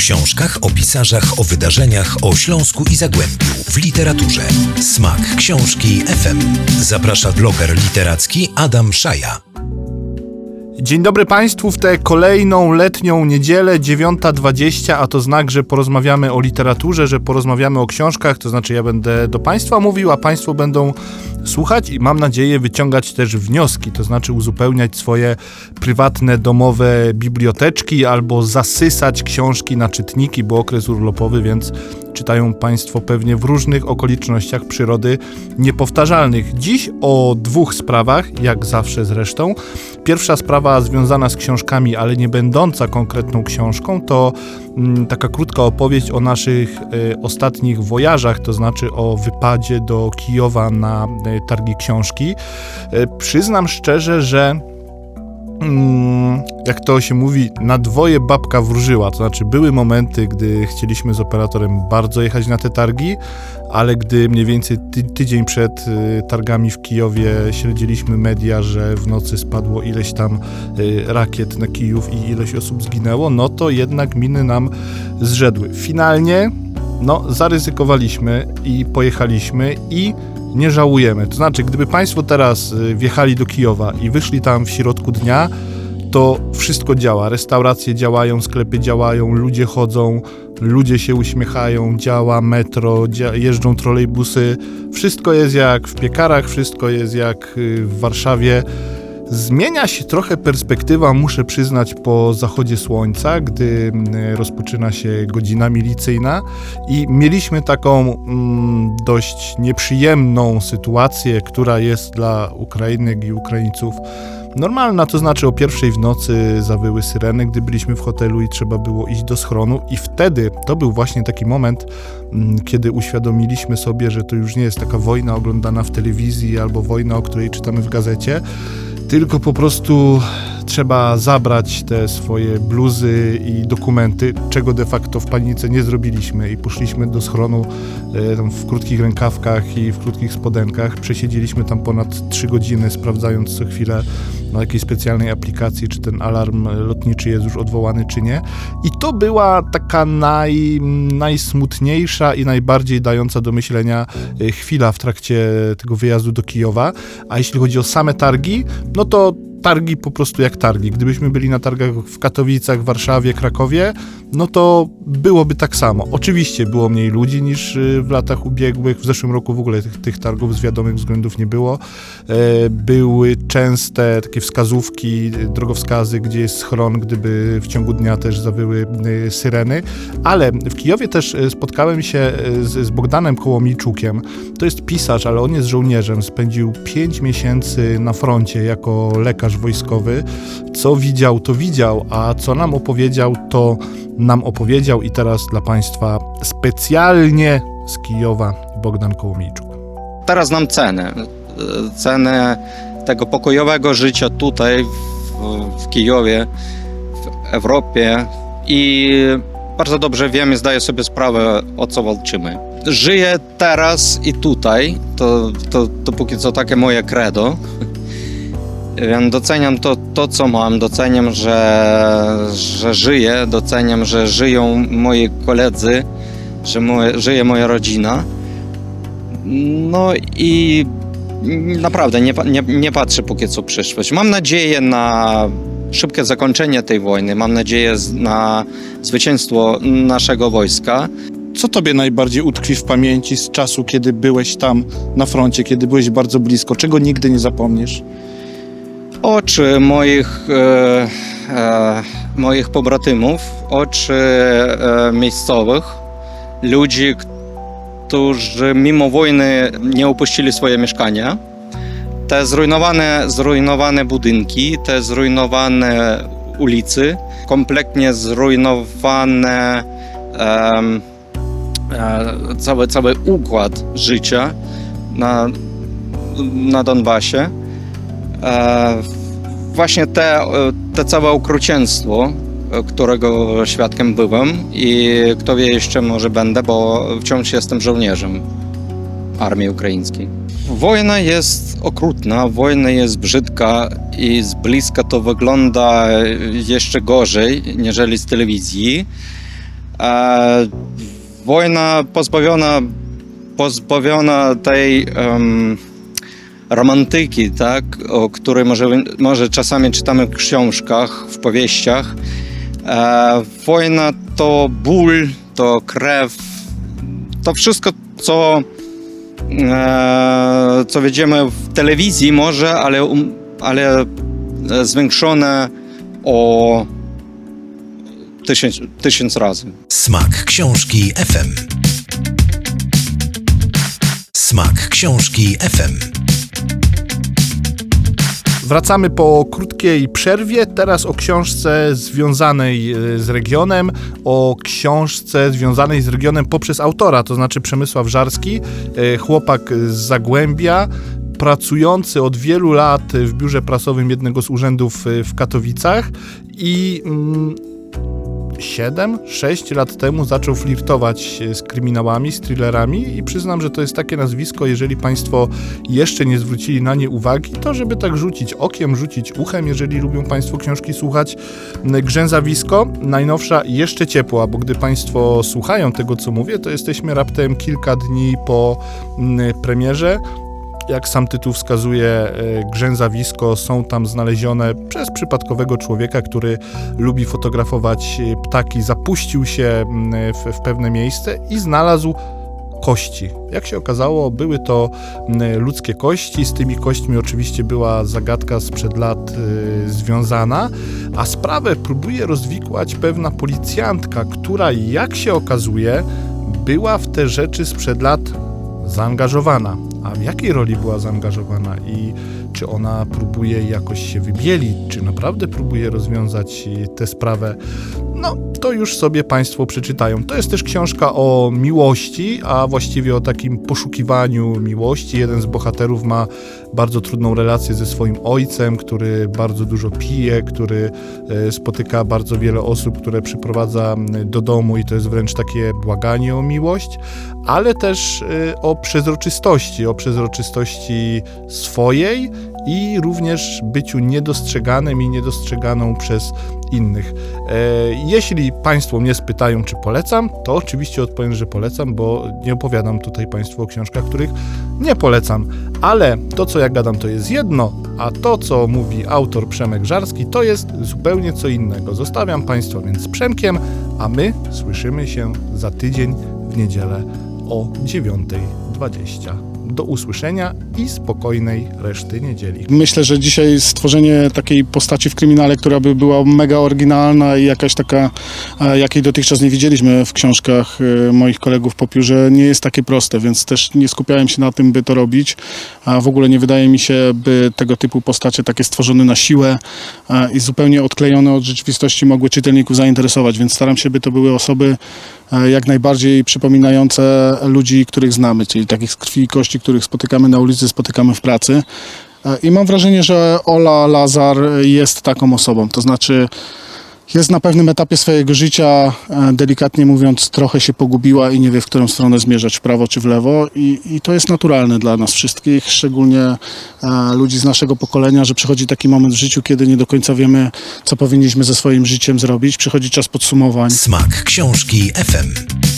książkach, o pisarzach, o wydarzeniach, o Śląsku i Zagłębiu, w literaturze. Smak książki FM. Zaprasza bloger literacki Adam Szaja. Dzień dobry Państwu w tę kolejną letnią niedzielę 9.20, a to znak, że porozmawiamy o literaturze, że porozmawiamy o książkach, to znaczy ja będę do Państwa mówił, a Państwo będą słuchać i mam nadzieję wyciągać też wnioski, to znaczy uzupełniać swoje prywatne, domowe biblioteczki albo zasysać książki na czytniki, bo okres urlopowy, więc czytają Państwo pewnie w różnych okolicznościach przyrody niepowtarzalnych. Dziś o dwóch sprawach, jak zawsze zresztą. Pierwsza sprawa związana z książkami, ale nie będąca konkretną książką, to mm, taka krótka opowieść o naszych y, ostatnich wojażach, to znaczy o wypadzie do Kijowa na y, targi książki. Y, przyznam szczerze, że jak to się mówi, na dwoje babka wróżyła. To znaczy, były momenty, gdy chcieliśmy z operatorem bardzo jechać na te targi, ale gdy mniej więcej ty tydzień przed y, targami w Kijowie śledziliśmy media, że w nocy spadło ileś tam y, rakiet na Kijów i ileś osób zginęło, no to jednak miny nam zrzedły. Finalnie, no, zaryzykowaliśmy i pojechaliśmy i nie żałujemy. To znaczy, gdyby Państwo teraz y, wjechali do Kijowa i wyszli tam w środku dnia, to wszystko działa. Restauracje działają, sklepy działają, ludzie chodzą, ludzie się uśmiechają, działa metro, jeżdżą trolejbusy. Wszystko jest jak w piekarach, wszystko jest jak y, w Warszawie. Zmienia się trochę perspektywa, muszę przyznać, po zachodzie słońca, gdy mm, rozpoczyna się godzina milicyjna i mieliśmy taką mm, dość nieprzyjemną sytuację, która jest dla Ukrainek i Ukraińców normalna, to znaczy o pierwszej w nocy zawyły syreny, gdy byliśmy w hotelu i trzeba było iść do schronu. I wtedy to był właśnie taki moment, mm, kiedy uświadomiliśmy sobie, że to już nie jest taka wojna oglądana w telewizji albo wojna, o której czytamy w gazecie, tylko po prostu trzeba zabrać te swoje bluzy i dokumenty, czego de facto w panice nie zrobiliśmy i poszliśmy do schronu e, w krótkich rękawkach i w krótkich spodenkach. Przesiedzieliśmy tam ponad 3 godziny, sprawdzając co chwilę na jakiejś specjalnej aplikacji, czy ten alarm lotniczy jest już odwołany, czy nie. I to była taka naj, najsmutniejsza i najbardziej dająca do myślenia e, chwila w trakcie tego wyjazdu do Kijowa. A jeśli chodzi o same targi, no to targi po prostu jak targi. Gdybyśmy byli na targach w Katowicach, Warszawie, Krakowie, no to byłoby tak samo. Oczywiście było mniej ludzi niż y, w latach ubiegłych. W zeszłym roku w ogóle tych, tych targów z wiadomych względów nie było. E, były częste takie wskazówki, drogowskazy, gdzie jest schron, gdyby w ciągu dnia też zawyły y, syreny. Ale w Kijowie też y, spotkałem się z, z Bogdanem Kołomijczukiem. To jest pisarz, ale on jest żołnierzem. Spędził 5 miesięcy na froncie jako lekarz wojskowy. Co widział, to widział, a co nam opowiedział, to nam opowiedział i teraz dla Państwa specjalnie z Kijowa Bogdan Kołomijczuk. Teraz znam cenę. Cenę tego pokojowego życia tutaj w, w Kijowie, w Europie i bardzo dobrze wiem zdaję sobie sprawę, o co walczymy. Żyję teraz i tutaj, to, to, to póki co takie moje credo. Doceniam to, to, co mam, doceniam, że, że żyję, doceniam, że żyją moi koledzy, że moje, żyje moja rodzina. No i naprawdę nie, nie, nie patrzę póki co przyszłość. Mam nadzieję na szybkie zakończenie tej wojny, mam nadzieję na zwycięstwo naszego wojska. Co tobie najbardziej utkwi w pamięci z czasu, kiedy byłeś tam na froncie, kiedy byłeś bardzo blisko? Czego nigdy nie zapomnisz? Oczy moich, e, e, moich pobratymów, oczy e, miejscowych, ludzi, którzy mimo wojny nie opuścili swoje mieszkania. Te zrujnowane, zrujnowane budynki, te zrujnowane ulicy, kompletnie zrujnowane e, cały, cały układ życia na, na Donbasie. E, właśnie te, te całe okrucieństwo, którego świadkiem byłem i kto wie jeszcze może będę, bo wciąż jestem żołnierzem armii ukraińskiej. Wojna jest okrutna, wojna jest brzydka i z bliska to wygląda jeszcze gorzej, niżeli z telewizji. E, wojna pozbawiona, pozbawiona tej em, romantyki, tak, o której może, może czasami czytamy w książkach, w powieściach. E, wojna to ból, to krew, to wszystko, co, e, co widzimy w telewizji może, ale, ale e, zwiększone o tysiąc, tysiąc razy. Smak książki FM. Smak książki FM. Wracamy po krótkiej przerwie. Teraz o książce związanej e, z regionem, o książce związanej z regionem poprzez autora, to znaczy Przemysław Żarski, e, chłopak z Zagłębia, pracujący od wielu lat w biurze prasowym jednego z urzędów e, w Katowicach i mm, 7-6 lat temu zaczął flirtować z kryminałami, z thrillerami i przyznam, że to jest takie nazwisko, jeżeli Państwo jeszcze nie zwrócili na nie uwagi, to żeby tak rzucić okiem, rzucić uchem, jeżeli lubią Państwo książki słuchać. Grzęzawisko, najnowsza jeszcze ciepła, bo gdy Państwo słuchają tego, co mówię, to jesteśmy raptem kilka dni po premierze. Jak sam tytuł wskazuje, e, grzęzawisko są tam znalezione przez przypadkowego człowieka, który lubi fotografować e, ptaki. Zapuścił się w, w pewne miejsce i znalazł kości. Jak się okazało, były to ludzkie kości. Z tymi kośćmi oczywiście była zagadka sprzed lat y, związana, a sprawę próbuje rozwikłać pewna policjantka, która, jak się okazuje, była w te rzeczy sprzed lat zaangażowana. A w jakiej roli była zaangażowana i czy ona próbuje jakoś się wybielić, czy naprawdę próbuje rozwiązać y, tę sprawę, no to już sobie Państwo przeczytają. To jest też książka o miłości, a właściwie o takim poszukiwaniu miłości. Jeden z bohaterów ma bardzo trudną relację ze swoim ojcem, który bardzo dużo pije, który e, spotyka bardzo wiele osób, które przyprowadza do domu i to jest wręcz takie błaganie o miłość, ale też e, o przezroczystości, o przezroczystości swojej i również byciu niedostrzeganym i niedostrzeganą przez innych. E, jeśli Państwo mnie spytają, czy polecam, to oczywiście odpowiem, że polecam, bo nie opowiadam tutaj Państwu o książkach, których nie polecam. Ale to, co ja gadam, to jest jedno, a to, co mówi autor Przemek Żarski, to jest zupełnie co innego. Zostawiam Państwa więc z Przemkiem, a my słyszymy się za tydzień w niedzielę o 9.20. Do usłyszenia i spokojnej reszty niedzieli. Myślę, że dzisiaj stworzenie takiej postaci w kryminale, która by była mega oryginalna i jakaś taka, jakiej dotychczas nie widzieliśmy w książkach e, moich kolegów po piórze, nie jest takie proste, więc też nie skupiałem się na tym, by to robić. A w ogóle nie wydaje mi się, by tego typu postacie takie stworzone na siłę i zupełnie odklejone od rzeczywistości mogły czytelników zainteresować, więc staram się, by to były osoby jak najbardziej przypominające ludzi, których znamy, czyli takich z krwi i kości, których spotykamy na ulicy, spotykamy w pracy. E, I mam wrażenie, że Ola Lazar jest taką osobą. To znaczy, jest na pewnym etapie swojego życia, e, delikatnie mówiąc, trochę się pogubiła i nie wie, w którą stronę zmierzać, w prawo czy w lewo. I, i to jest naturalne dla nas wszystkich, szczególnie e, ludzi z naszego pokolenia, że przychodzi taki moment w życiu, kiedy nie do końca wiemy, co powinniśmy ze swoim życiem zrobić. Przychodzi czas podsumowań. Smak książki FM.